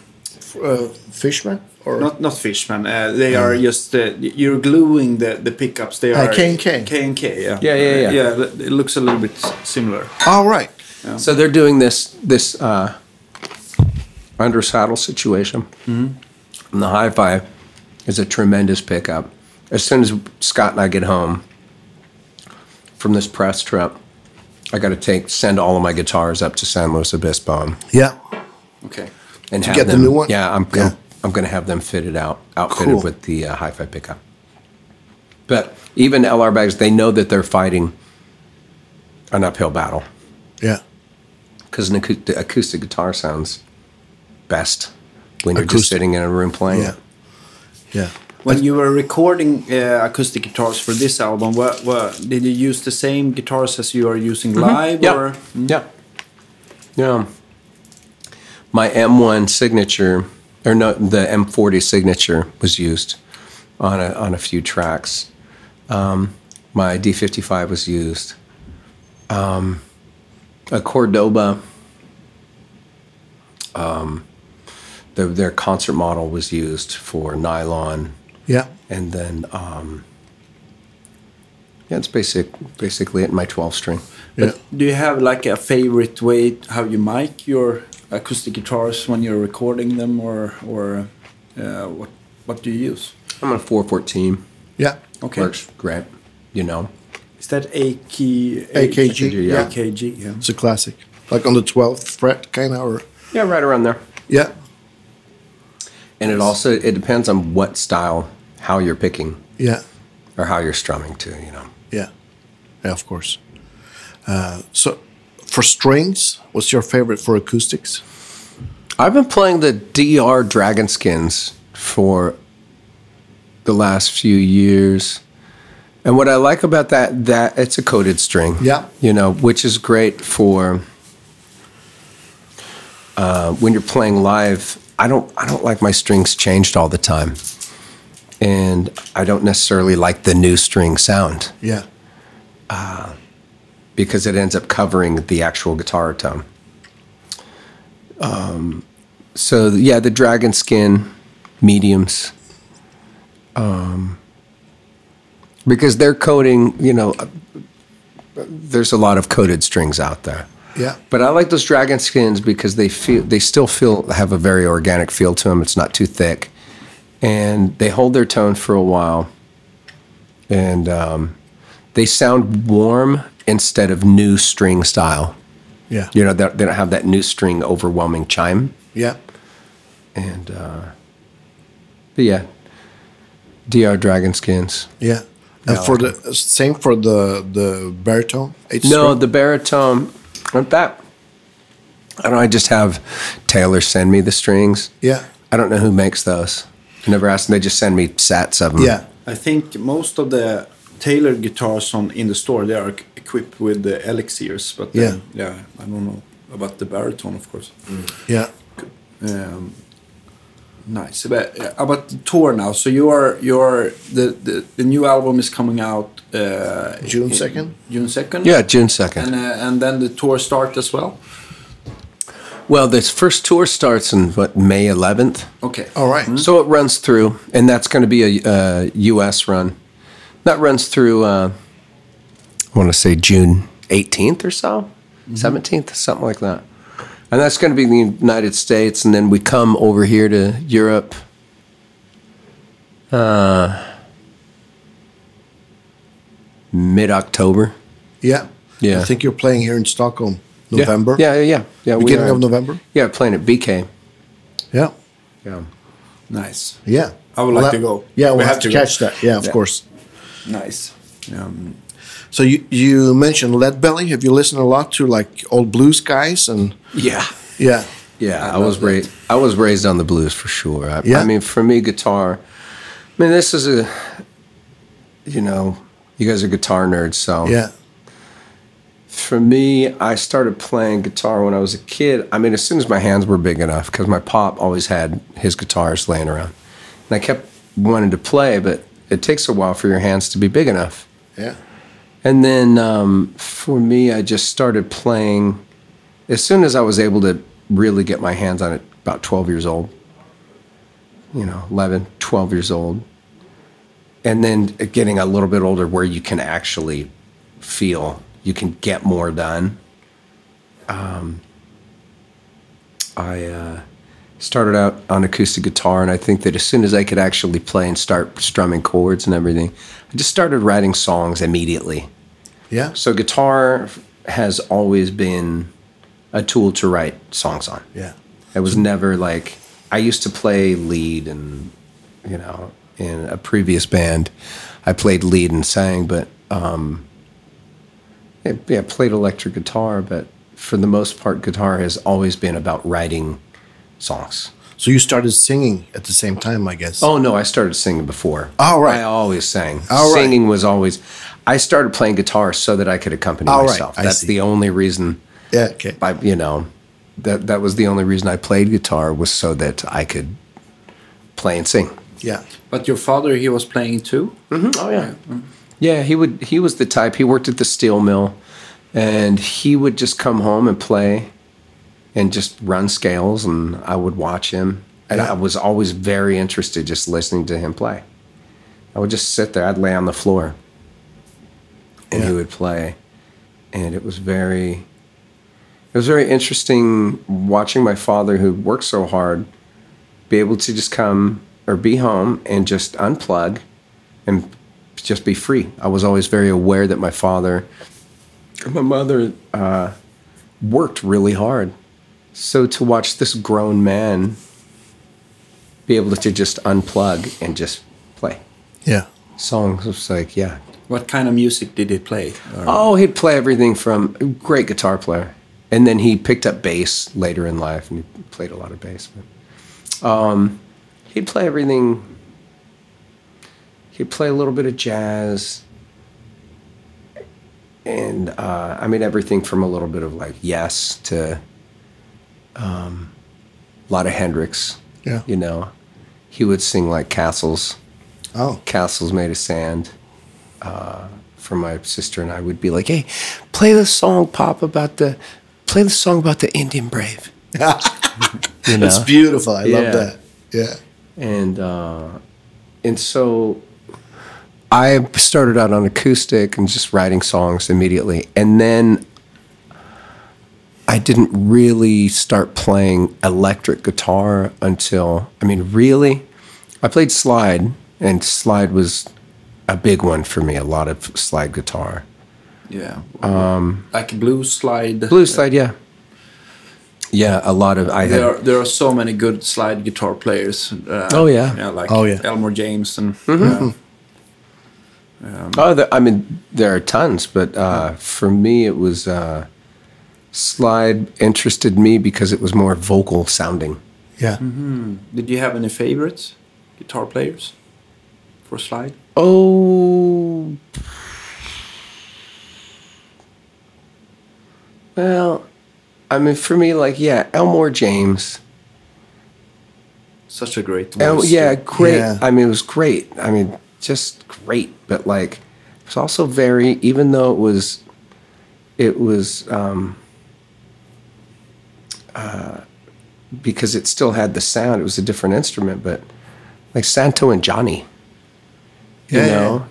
Speaker 3: Uh, Fishman? Or
Speaker 1: not not Fishman. Uh, they are just uh, you're gluing the the pickups. They
Speaker 3: Uh,
Speaker 1: are
Speaker 3: K&K.
Speaker 1: K and K. Yeah.
Speaker 2: Yeah, yeah, yeah.
Speaker 1: Yeah, it looks a little bit similar.
Speaker 3: All right.
Speaker 2: So they're doing this this uh, under saddle situation. And the high five is a tremendous pickup. As soon as Scott and I get home from this press trip, I got to take send all of my guitars up to San Luis Obispo
Speaker 3: Yeah.
Speaker 1: Okay.
Speaker 2: and
Speaker 3: To
Speaker 2: have
Speaker 3: get the new one?
Speaker 2: Yeah, I'm
Speaker 3: Yeah.
Speaker 2: I'm going to have them fitted out, outfitted
Speaker 3: Cool.
Speaker 2: with the uh, hi-fi pickup. But even LR Baggs, they know that they're fighting an uphill battle.
Speaker 3: Yeah.
Speaker 2: because an acou- the acoustic guitar sounds best when you're just sitting in a room playing
Speaker 3: Yeah.
Speaker 2: it.
Speaker 3: Yeah.
Speaker 1: When you were recording uh, acoustic guitars for this album, what, what did you use the same guitars as you are using live?
Speaker 2: Yeah,
Speaker 1: Or
Speaker 2: yeah, yeah. My M1 signature, or no, the M40 signature was used on a on a few tracks. Um, my D55 was used. Um, a Cordoba. Um, the, their concert model was used for nylon.
Speaker 3: Yeah.
Speaker 2: and then um, yeah, it's basic basically it. My twelve string.
Speaker 3: Yeah.
Speaker 1: do you have like a favorite way how you mic your acoustic guitars when you're recording them, or or uh, what what do you use?
Speaker 2: I'm on a four fourteen.
Speaker 3: Yeah.
Speaker 1: Okay.
Speaker 2: Works great. You know.
Speaker 1: Is that AKG?
Speaker 3: AKG,
Speaker 2: yeah.
Speaker 1: AKG. Yeah.
Speaker 3: It's a classic. Like on the 12th fret, kind of, or
Speaker 2: Yeah, right around there.
Speaker 3: yeah.
Speaker 2: And it also it depends on what style, how you're picking,
Speaker 3: Yeah.
Speaker 2: or how you're strumming too. You know.
Speaker 3: Yeah. Yeah, of course. Uh, so, for strings, what's your favorite for acoustics?
Speaker 2: I've been playing the DR Dragon Skins for the last few years. And what I like about that that it's a coated string.
Speaker 3: Yeah.
Speaker 2: You know, which is great for uh, when you're playing live. I don't I don't like my strings changed all the time. And I don't necessarily like the new string sound
Speaker 3: Yeah.
Speaker 2: Because it ends up covering the actual guitar tone. Um, so yeah, the dragon skin mediums. Um, because they're coating, you know, uh, there's a lot of coated strings out there.
Speaker 3: Yeah.
Speaker 2: But I like those dragon skins because they feel they still feel have a very organic feel to them. It's not too thick, and they hold their tone for a while, and um, they sound warm instead of new string style.
Speaker 3: Yeah.
Speaker 2: You know, they they don't have that new string overwhelming chime,
Speaker 3: Yeah.
Speaker 2: and uh, but yeah, DR Dragon skins.
Speaker 3: Yeah. And
Speaker 2: Yeah,
Speaker 3: for
Speaker 2: like
Speaker 3: the same for the the baritone. Eight
Speaker 2: No, the baritone. Went back. I don't. know, I just have Taylor send me the strings.
Speaker 3: yeah.
Speaker 2: I don't know who makes those. I never asked them. They just send me sets of them.
Speaker 3: Yeah.
Speaker 1: I think most of the Taylor guitars on in the store they are equipped with the elixirs, but
Speaker 3: Yeah.
Speaker 1: then, yeah, I don't know. about the baritone, of course.
Speaker 3: Yeah.
Speaker 1: Um, nice. But uh, about the tour now. So you are you are the the, the new album is coming out uh,
Speaker 3: June 2nd?
Speaker 1: June second.
Speaker 2: Yeah, June 2nd.
Speaker 1: And uh, and then the tour starts as well.
Speaker 2: Well, this first tour starts in what May 11th.
Speaker 1: Okay.
Speaker 3: All right.
Speaker 2: So it runs through, and that's going to be a uh, U.S. run. That runs through. Uh, I want to say June 18th or so, 17th, something like that. And that's going to be the United States, and then we come over here to Europe. Uh, Mid October.
Speaker 3: Yeah.
Speaker 2: Yeah.
Speaker 3: I think you're playing here in Stockholm, November.
Speaker 2: Yeah, yeah, yeah. yeah we
Speaker 3: Beginning
Speaker 2: are.
Speaker 3: of November.
Speaker 2: Yeah, playing at BK.
Speaker 3: Yeah.
Speaker 2: Yeah.
Speaker 1: Nice.
Speaker 3: Yeah.
Speaker 1: I would like
Speaker 3: that-
Speaker 1: to go.
Speaker 3: Yeah, we'll
Speaker 1: We
Speaker 3: have,
Speaker 1: have
Speaker 3: to,
Speaker 1: to go.
Speaker 3: catch that. Yeah, of
Speaker 1: Yeah.
Speaker 3: course.
Speaker 1: Nice. Um,
Speaker 3: So you you mentioned Lead Belly. Have you listened a lot to like old blues guys and
Speaker 2: Yeah.
Speaker 3: yeah,
Speaker 2: Yeah, I,
Speaker 1: love
Speaker 2: was raised. I was raised on the blues for sure. I,
Speaker 3: Yeah.
Speaker 2: I mean, for me, guitar. I mean, this is a. You know, you guys are guitar nerds, so
Speaker 3: yeah,
Speaker 2: For me, I started playing guitar when I was a kid. I mean, as soon as my hands were big enough, because my pop always had his guitars laying around, and I kept wanting to play, but it takes a while for your hands to be big enough.
Speaker 3: yeah,
Speaker 2: And then um, for me, I just started playing as soon as I was able to really get my hands on it, about 12 years old, you know, 11, 12 years old. And then getting a little bit older where you can actually feel you can get more done. Um, I uh, started out on acoustic guitar, and I think that as soon as I could actually play and start strumming chords and everything, I just started writing songs immediately.
Speaker 3: yeah,
Speaker 2: So guitar has always been a tool to write songs on.
Speaker 3: yeah,
Speaker 2: It was never like I used to play lead and you know in a previous band I played lead and sang, but um, yeah, yeah, played electric guitar. But for the most part, guitar has always been about writing songs.
Speaker 3: So you started singing at the same time, I guess.
Speaker 2: Oh no, I started singing before.
Speaker 3: Oh, right.
Speaker 2: I always sang.
Speaker 3: Oh, right.
Speaker 2: Singing was always. I started playing guitar so that I could accompany
Speaker 3: right.
Speaker 2: myself.
Speaker 3: I
Speaker 2: That's
Speaker 3: see.
Speaker 2: the only reason.
Speaker 3: yeah, okay.
Speaker 2: I, you know, that that was the only reason I played guitar was so that I could play and sing.
Speaker 3: Yeah,
Speaker 1: but your father, he was playing too. Mm-hmm.
Speaker 2: Oh yeah, mm-hmm. yeah. He would. He was the type. He worked at the steel mill, and he would just come home and play, and just run scales, and I would watch him, and
Speaker 3: Yeah.
Speaker 2: I was always very interested just listening to him play. I would just sit there. I'd lay on the floor, and he would play, and it was very. It was very interesting watching my father, who worked so hard, be able to just come or be home and just unplug and just be free. I was always very aware that my father and my mother uh, worked really hard. So to watch this grown man be able to just unplug and just play
Speaker 3: yeah,
Speaker 2: songs was like, yeah.
Speaker 1: What kind of music did he play? Or-
Speaker 2: Oh, he'd play everything from great guitar player, and then he picked up bass later in life, and he played a lot of bass. But um, he'd play everything. He'd play a little bit of jazz, and uh, I mean everything from a little bit of like Yes to um, a lot of Hendrix.
Speaker 3: yeah.
Speaker 2: You know, he would sing like Castles
Speaker 3: Oh,
Speaker 2: castles made of sand uh, for my sister and I would be like, "Hey, play the song, Pop, about the play the song about the Indian brave." you know?
Speaker 3: that's beautiful. I
Speaker 2: Yeah.
Speaker 3: love that. Yeah,
Speaker 2: and uh, and so I started out on acoustic and just writing songs immediately, and then I didn't really start playing electric guitar until I mean, really, I played slide, and slide was a big one for me. A lot of slide guitar,
Speaker 1: Yeah. Um, like blues slide.
Speaker 2: blues slide, yeah, yeah. A lot of I had
Speaker 1: There are, there are so many good slide guitar players. Uh,
Speaker 2: Oh, yeah. Mm-hmm.
Speaker 1: like
Speaker 3: Oh, yeah.
Speaker 1: Elmore James and yeah.
Speaker 2: Oh, there, I mean, there are tons, but uh, for me, it was uh, slide interested me because it was more vocal sounding.
Speaker 3: yeah.
Speaker 1: Did you have any favorites guitar players for slide?
Speaker 2: Oh, well, I mean, for me, like, yeah, Elmore James.
Speaker 1: Such a great
Speaker 2: El, yeah, great.
Speaker 3: Yeah.
Speaker 2: I mean, it was great. I mean, just great. But like, it was also very, even though it was, it was, um, uh, because it still had the sound. It was a different instrument, but like Santo and Johnny, you
Speaker 3: Yeah, yeah,
Speaker 2: know,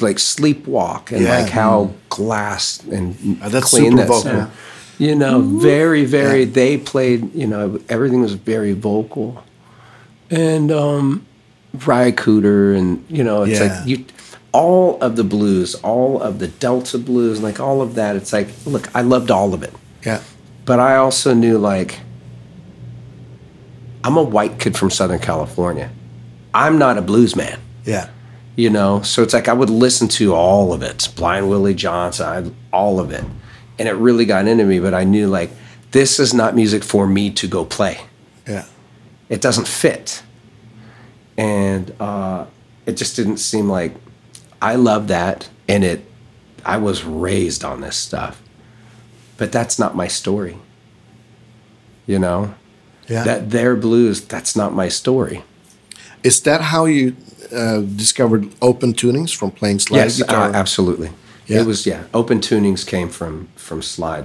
Speaker 2: like sleepwalk and
Speaker 3: Yeah.
Speaker 2: like how glass and
Speaker 3: Uh, that's
Speaker 2: clean
Speaker 3: super
Speaker 2: that
Speaker 3: vocal.
Speaker 2: sound. You know, very, very. They played. You know, everything was very vocal, and um, Ry Cooder, and you know, it's
Speaker 3: Yeah.
Speaker 2: like you. All of the blues, all of the Delta blues, like all of that. It's like, look, I loved all of it,
Speaker 3: Yeah.
Speaker 2: But I also knew like, I'm a white kid from Southern California. I'm not a blues man.
Speaker 3: Yeah.
Speaker 2: you know? So it's like i would listen to all of it. Blind Willie Johnson I, all of it. And it really got into me but i knew like this is not music for me to go play.
Speaker 3: Yeah.
Speaker 2: it doesn't fit. And uh, it just didn't seem like i love that and it i was raised on this stuff but that's not my story you know
Speaker 3: Yeah.
Speaker 2: that their blues that's not my story
Speaker 3: Is that how you uh, discovered open tunings from playing slide
Speaker 2: yes,
Speaker 3: guitar?
Speaker 2: uh, absolutely.
Speaker 3: Yeah.
Speaker 2: It was yeah. Open tunings came from from slide.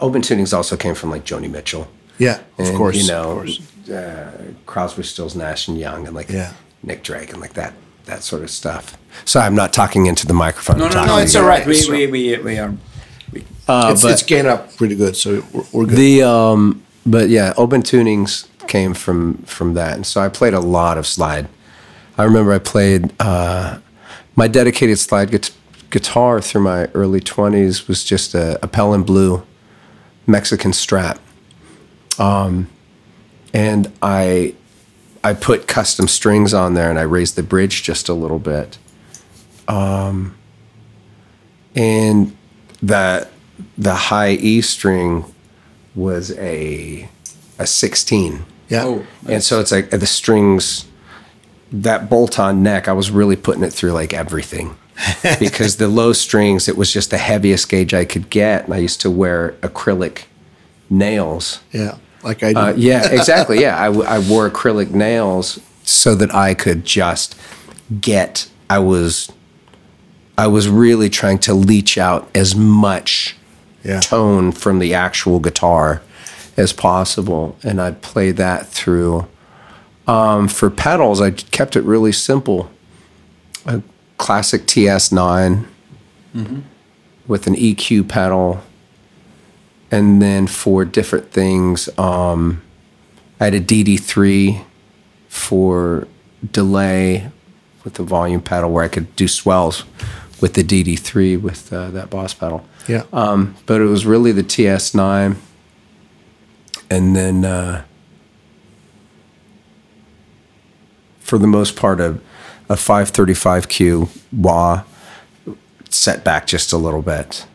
Speaker 2: Open tunings also came from like Joni Mitchell.
Speaker 3: Yeah, of course.
Speaker 2: You know,
Speaker 3: course.
Speaker 2: Uh, Crosby, Stills, Nash and Young, and like
Speaker 3: Yeah.
Speaker 2: Nick Drake and like that that sort of stuff. So I'm not talking into the microphone.
Speaker 1: No,
Speaker 2: I'm
Speaker 1: no,
Speaker 2: talking
Speaker 1: no, it's all right. We, we, we, we are.
Speaker 2: Uh,
Speaker 3: it's, it's gained up pretty good, so we're, we're good.
Speaker 2: the um, but yeah, open tunings came from from that, and so I played a lot of slide. I remember I played uh, my dedicated slide guit- guitar through my early twenties was just a, a Pelham Blue Mexican Strat, um, and I I put custom strings on there, and I raised the bridge just a little bit, um, and that the high E string was a a 16.
Speaker 3: yeah.
Speaker 1: Oh.
Speaker 2: And so it's like the strings that bolt on neck, I was really putting it through like everything. because the low strings, it was just the heaviest gauge I could get. And I used to wear acrylic nails.
Speaker 3: yeah. Like I.
Speaker 2: Uh, yeah, exactly. Yeah, I wore acrylic nails so that I could just get. I was, I was really trying to leach out as much
Speaker 3: Yeah.
Speaker 2: tone from the actual guitar as possible, and I'd play that through. Um, for pedals, I kept it really simple. A classic TS9 with an EQ pedal and then for different things, um, I had a DD3 for delay with the volume pedal where I could do swells with the DD3 with uh, that Boss pedal.
Speaker 3: yeah.
Speaker 2: Um, but it was really the TS9, and then uh, for the most part, a, a 535Q wah set back just a little bit.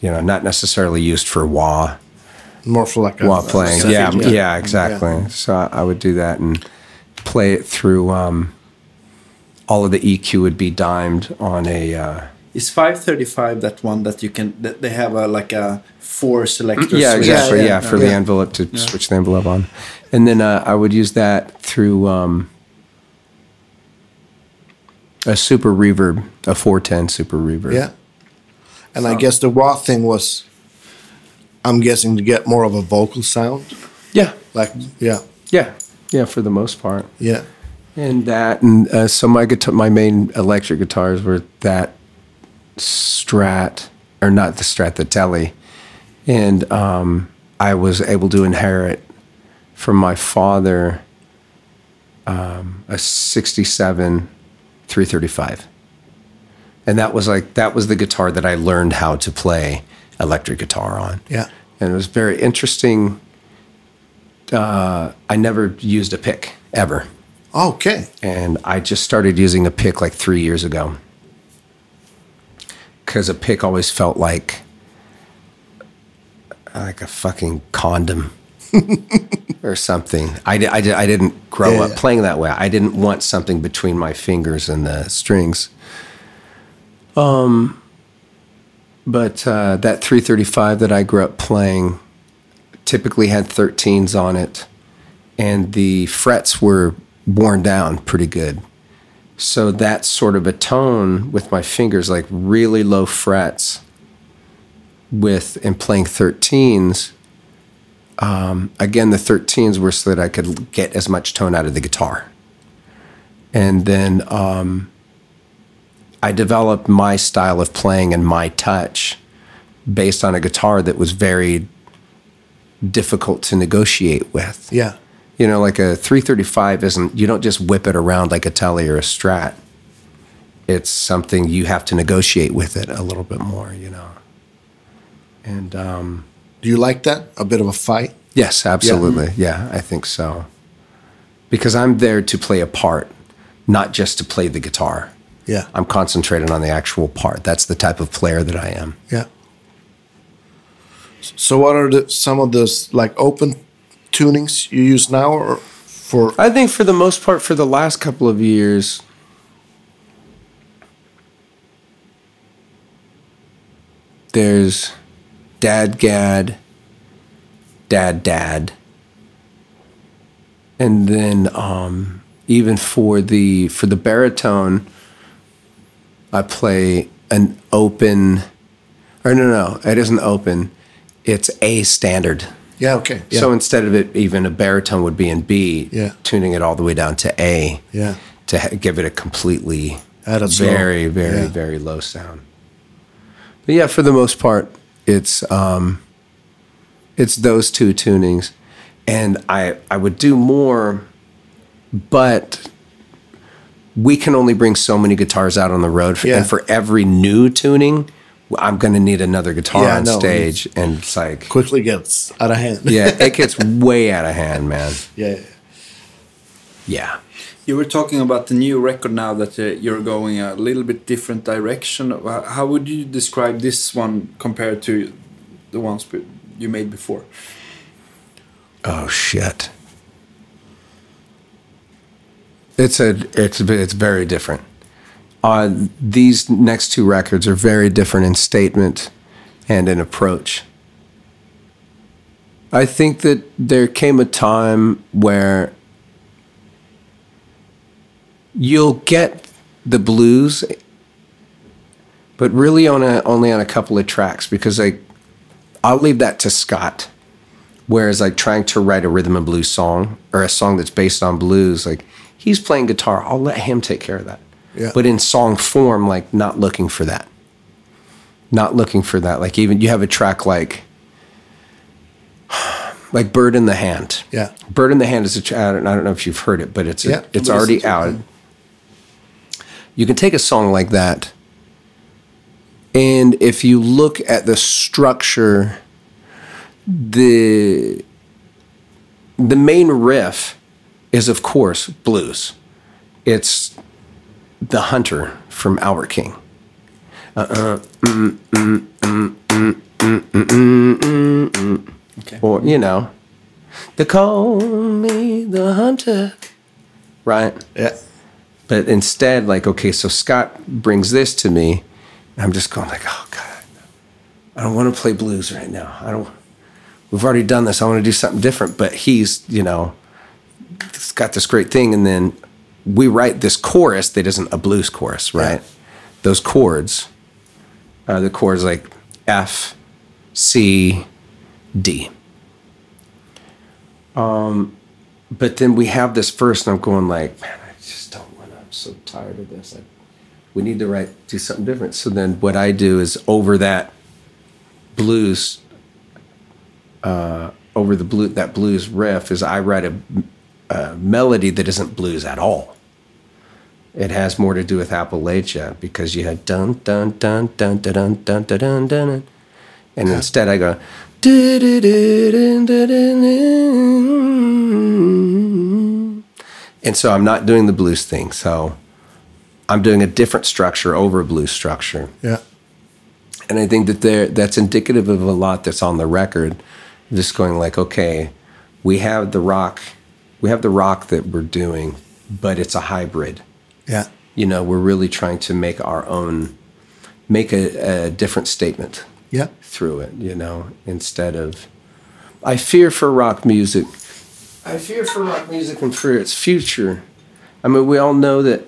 Speaker 2: You know, not necessarily used for wah
Speaker 3: More for like
Speaker 2: while playing.
Speaker 3: a-
Speaker 2: Yeah, yeah, exactly. So I, I would do that and play it through. Um, all of the EQ would be dimed on a. Uh,
Speaker 1: Is 535 that one that you can, that they have a like a four selector
Speaker 2: yeah,
Speaker 1: switch?
Speaker 2: exactly. Yeah,
Speaker 3: yeah,
Speaker 2: for
Speaker 3: yeah.
Speaker 2: the envelope to switch the envelope on, and then uh, I would use that through um, a super reverb, a 410 super reverb.
Speaker 3: Yeah. And I guess the raw thing was, I'm guessing to get more of a vocal sound.
Speaker 2: yeah,
Speaker 3: Like, yeah,
Speaker 2: yeah, yeah. For the most part,
Speaker 3: yeah,
Speaker 2: and that, and uh, so my guitar, my main electric guitars were that Strat, or not the Strat, the Tele, and um, I was able to inherit from my father um, a '67 335, and that was like that was the guitar that I learned how to play electric guitar on.
Speaker 3: yeah.
Speaker 2: and it was very interesting. Uh, I never used a pick ever
Speaker 3: Okay.
Speaker 2: and I just started using a pick like three years ago because a pick always felt like like a fucking condom or something. I, I, I didn't grow
Speaker 3: Yeah,
Speaker 2: up
Speaker 3: yeah.
Speaker 2: playing that way. I didn't want something between my fingers and the strings. Um, but uh, that 335 that I grew up playing typically had 13s on it, and the frets were worn down pretty good. So that sort of a tone with my fingers, like really low frets, with and playing 13s. Um, again, the 13s were so that I could get as much tone out of the guitar. And then um, I developed my style of playing and my touch based on a guitar that was very difficult to negotiate with.
Speaker 3: Yeah.
Speaker 2: You know, like a 335 isn't, you don't just whip it around like a Tele or a Strat. It's something you have to negotiate with it a little bit more, you know. And um,
Speaker 3: Do you like that? A bit of a fight?
Speaker 2: yes, absolutely. Yeah. I think so. Because I'm there to play a part, not just to play the guitar.
Speaker 3: Yeah.
Speaker 2: I'm concentrated on the actual part. That's the type of player that I am.
Speaker 3: Yeah. So what are the some of those like open tunings you use now or for
Speaker 2: I think for the most part, for the last couple of years, there's DADGAD, Dad Dad, and then um, even for the for the baritone, I play an open, or no, no, it isn't open. It's A standard.
Speaker 3: Yeah, okay. Yeah.
Speaker 2: So instead of it, even a baritone would be in B,
Speaker 3: Yeah.
Speaker 2: tuning it all the way down to A
Speaker 3: yeah.
Speaker 2: to ha- give it a completely
Speaker 3: At a
Speaker 2: very, very,
Speaker 3: Yeah.
Speaker 2: very low sound. But yeah, for the most part, it's um, it's those two tunings, and I I would do more, but we can only bring so many guitars out on the road,
Speaker 3: Yeah.
Speaker 2: and for every new tuning, I'm going to need another guitar
Speaker 3: Yeah,
Speaker 2: on
Speaker 3: no,
Speaker 2: stage, and it's like.
Speaker 3: Quickly gets out of hand.
Speaker 2: Yeah, it gets way out of hand, man.
Speaker 3: yeah.
Speaker 2: Yeah.
Speaker 1: You were talking about the new record now that uh, you're going a little bit different direction. How how would you describe this one compared to the ones you made before?
Speaker 2: Oh shit. It's a it's it's very different. Uh, these next two records are very different in statement and in approach. I think that there came a time where you'll get the blues, but really on a only on a couple of tracks because like I'll leave that to Scott. Whereas like trying to write a rhythm and blues song or a song that's based on blues, like he's playing guitar, I'll let him take care of that.
Speaker 3: Yeah.
Speaker 2: But in song form, like not looking for that. Not looking for that. Like even you have a track like like Bird in the Hand.
Speaker 3: Yeah.
Speaker 2: Bird in the Hand is a I don't, I don't know if you've heard it, but it's a,
Speaker 3: Yeah,
Speaker 2: it's already out.
Speaker 3: it.
Speaker 2: You can take a song like that and if you look at the structure the the main riff is of course blues. It's the hunter from Albert King. Or, you know, they call me the hunter. Right?
Speaker 3: Yeah.
Speaker 2: But instead, like, okay, so Scott brings this to me. And I'm just going like, oh God, I don't want to play blues right now. I don't. We've already done this. I want to do something different. But he's, you know, it's got this great thing, and then we write this chorus that isn't a blues chorus, right? Those chords are the chords like F, C, D. Um, but then we have this verse, and I'm going like, man, I just don't want. to. I'm so tired of this. I, we need to write, do something different. So then, what I do is over that blues, uh, over the blue that blues riff, is I write a, a melody that isn't blues at all. It has more to do with Appalachia because you had dun dun dun dun dun dun dun dun dun, dun and instead I go. And so I'm not doing the blues thing. So I'm doing a different structure over a blues structure.
Speaker 3: Yeah.
Speaker 2: And I think that there that's indicative of a lot that's on the record. Just going like, okay, we have the rock, we have the rock that we're doing, but it's a hybrid.
Speaker 3: Yeah.
Speaker 2: You know, we're really trying to make our own, make a, a different statement
Speaker 3: Yeah.
Speaker 2: through it. You know, instead of I fear for rock music. I fear for rock music and for its future. I mean, we all know that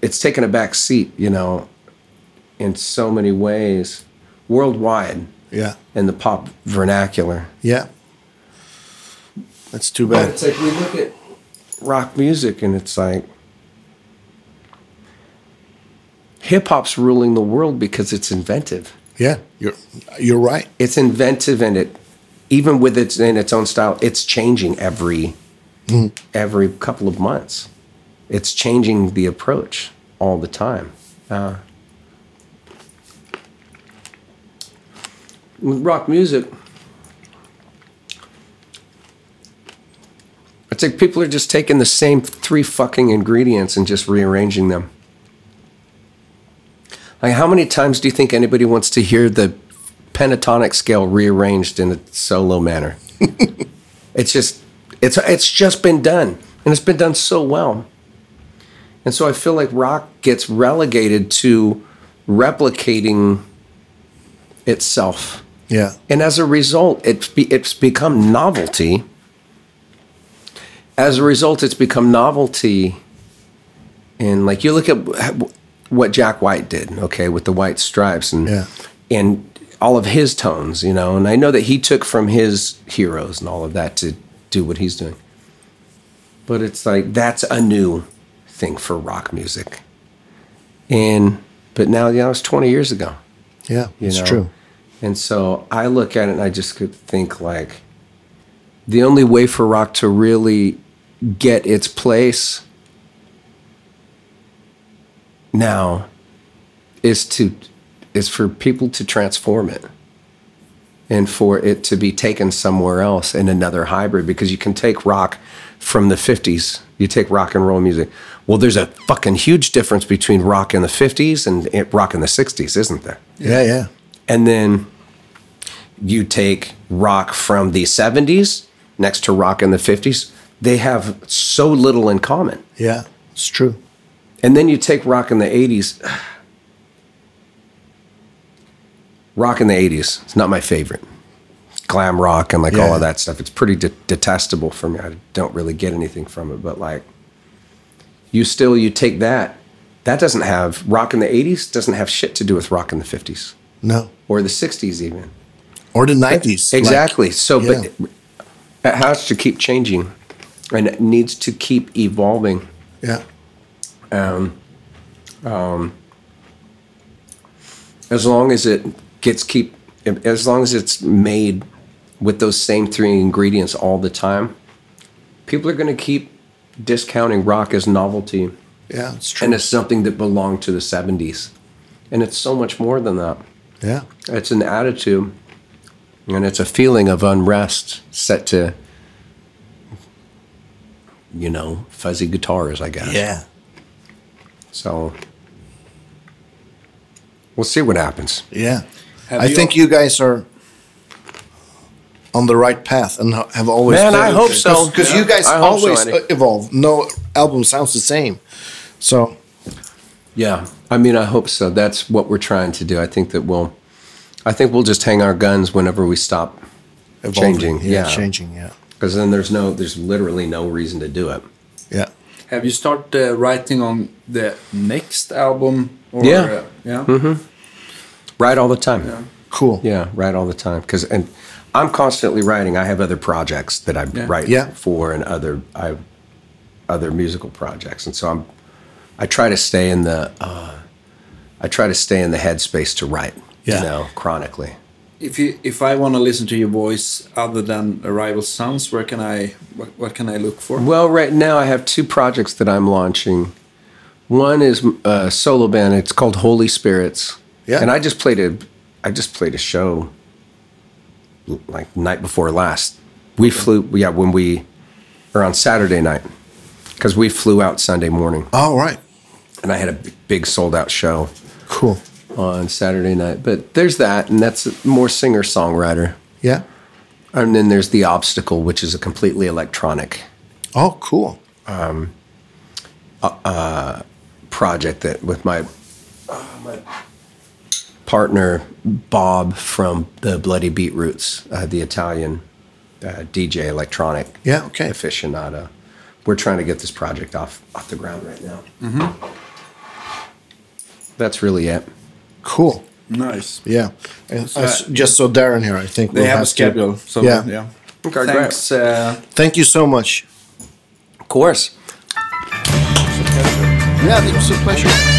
Speaker 2: it's taken a back seat, you know, in so many ways worldwide
Speaker 3: Yeah.
Speaker 2: in the pop vernacular.
Speaker 3: Yeah. That's too
Speaker 2: But
Speaker 3: bad.
Speaker 2: it's like we look at rock music and it's like hip hop's ruling the world because it's inventive.
Speaker 3: Yeah. You're you're right.
Speaker 2: It's inventive and it even with its in its own style, it's changing every every couple of months. It's changing the approach all the time. Uh, with rock music, it's like people are just taking the same three fucking ingredients and just rearranging them. Like, how many times do you think anybody wants to hear the pentatonic scale rearranged in a solo manner? it's just, it's it's just been done, and it's been done so well. And so I feel like rock gets relegated to replicating itself.
Speaker 3: Yeah.
Speaker 2: And as a result, it's, be, it's become novelty. As a result, it's become novelty. And like you look at what Jack White did, okay, with the white stripes and
Speaker 3: Yeah.
Speaker 2: and all of his tones, you know. And I know that he took from his heroes and all of that to do what he's doing. But it's like that's a new thing for rock music. And but now, you know, it's 20 years ago.
Speaker 3: Yeah.
Speaker 2: You
Speaker 3: It's
Speaker 2: know?
Speaker 3: true.
Speaker 2: And so I look at it and I just could think like the only way for rock to really get its place now is to is for people to transform it and for it to be taken somewhere else in another hybrid because you can take rock from the 50s you take rock and roll music well there's a fucking huge difference between rock in the 50s and rock in the 60s isn't there
Speaker 3: Yeah. Yeah.
Speaker 2: and then you take rock from the 70s next to rock in the 50s they have so little in common
Speaker 3: Yeah. It's true.
Speaker 2: and then you take rock in the 80s rock in the 80s it's not my favorite glam rock and like all of that stuff it's pretty de- detestable for me i don't really get anything from it but like you still you take that that doesn't have rock in the 80s doesn't have shit to do with rock in the 50s
Speaker 3: No.
Speaker 2: or the 60s even
Speaker 3: Or the nineties.
Speaker 2: Exactly. so,
Speaker 3: yeah.
Speaker 2: but it has to keep changing, and it needs to keep evolving.
Speaker 3: yeah. Um.
Speaker 2: As long as it gets keep, as long as it's made with those same three ingredients all the time, people are going to keep discounting rock as novelty
Speaker 3: Yeah. It's true.
Speaker 2: and as something that belonged to the '70s, and it's so much more than that.
Speaker 3: yeah.
Speaker 2: It's an attitude and it's a feeling of unrest set to, you know, fuzzy guitars, I guess.
Speaker 3: Yeah.
Speaker 2: So we'll see what happens.
Speaker 3: Yeah.
Speaker 1: Have
Speaker 3: I
Speaker 1: you-
Speaker 3: think you guys are on the right path and have always.
Speaker 2: Man, I hope so.
Speaker 3: Because
Speaker 2: Yeah.
Speaker 3: you guys
Speaker 2: I hope so,
Speaker 3: always uh, evolve. No album sounds the same. So
Speaker 2: Yeah. I mean, I hope so. That's what we're trying to do. I think that we'll, I think we'll just hang our guns whenever we stop
Speaker 3: evolving.
Speaker 2: Changing,
Speaker 3: Yeah,
Speaker 2: yeah.
Speaker 3: Changing. Yeah.
Speaker 2: Because then there's no, there's literally no reason to do it.
Speaker 3: Yeah.
Speaker 1: Have you started uh, writing on the next album? Or,
Speaker 2: Yeah.
Speaker 1: Uh, yeah.
Speaker 2: Right all the time.
Speaker 3: Cool.
Speaker 2: Yeah, right all the time. Because and I'm constantly writing. I have other projects that I
Speaker 1: Yeah.
Speaker 2: write
Speaker 3: Yeah.
Speaker 2: for, and other I have other musical projects, and so I'm I try to stay in the uh, I try to stay in the headspace to write.
Speaker 3: Yeah.
Speaker 2: You know, chronically.
Speaker 1: If you if I want to listen to your voice other than Rival Sons, where can I what, what can I look for?
Speaker 2: Well, right now I have two projects that I'm launching. One is a solo band. It's called Holy Spirits.
Speaker 3: Yeah.
Speaker 2: And I just played a I just played a show like night before last. We flew yeah, when we or on Saturday night. Cuz we flew out Sunday morning
Speaker 3: All right.
Speaker 2: and I had a big sold out show
Speaker 3: Cool.
Speaker 2: On Saturday night. But there's that and that's more singer-songwriter.
Speaker 3: Yeah.
Speaker 2: And then there's The Obstacle, which is a completely electronic
Speaker 3: Oh, cool.
Speaker 2: Um, uh, project that with my, uh, my partner Bob from the Bloody Beetroots, uh, the Italian uh, DJ electronic
Speaker 3: Yeah, okay.
Speaker 2: aficionado. We're trying to get this project off off the ground right now.
Speaker 3: Mm-hmm.
Speaker 2: That's really it.
Speaker 3: Cool.
Speaker 1: Nice.
Speaker 3: Yeah.
Speaker 1: So,
Speaker 3: I s- just so Darren here, I think
Speaker 1: They
Speaker 3: we'll
Speaker 1: have a
Speaker 3: to-
Speaker 1: schedule. So
Speaker 3: Yeah.
Speaker 1: yeah.
Speaker 2: Okay,
Speaker 1: Thanks. Uh,
Speaker 3: Thank you so much.
Speaker 2: Of course.
Speaker 3: Yeah, it was a pleasure.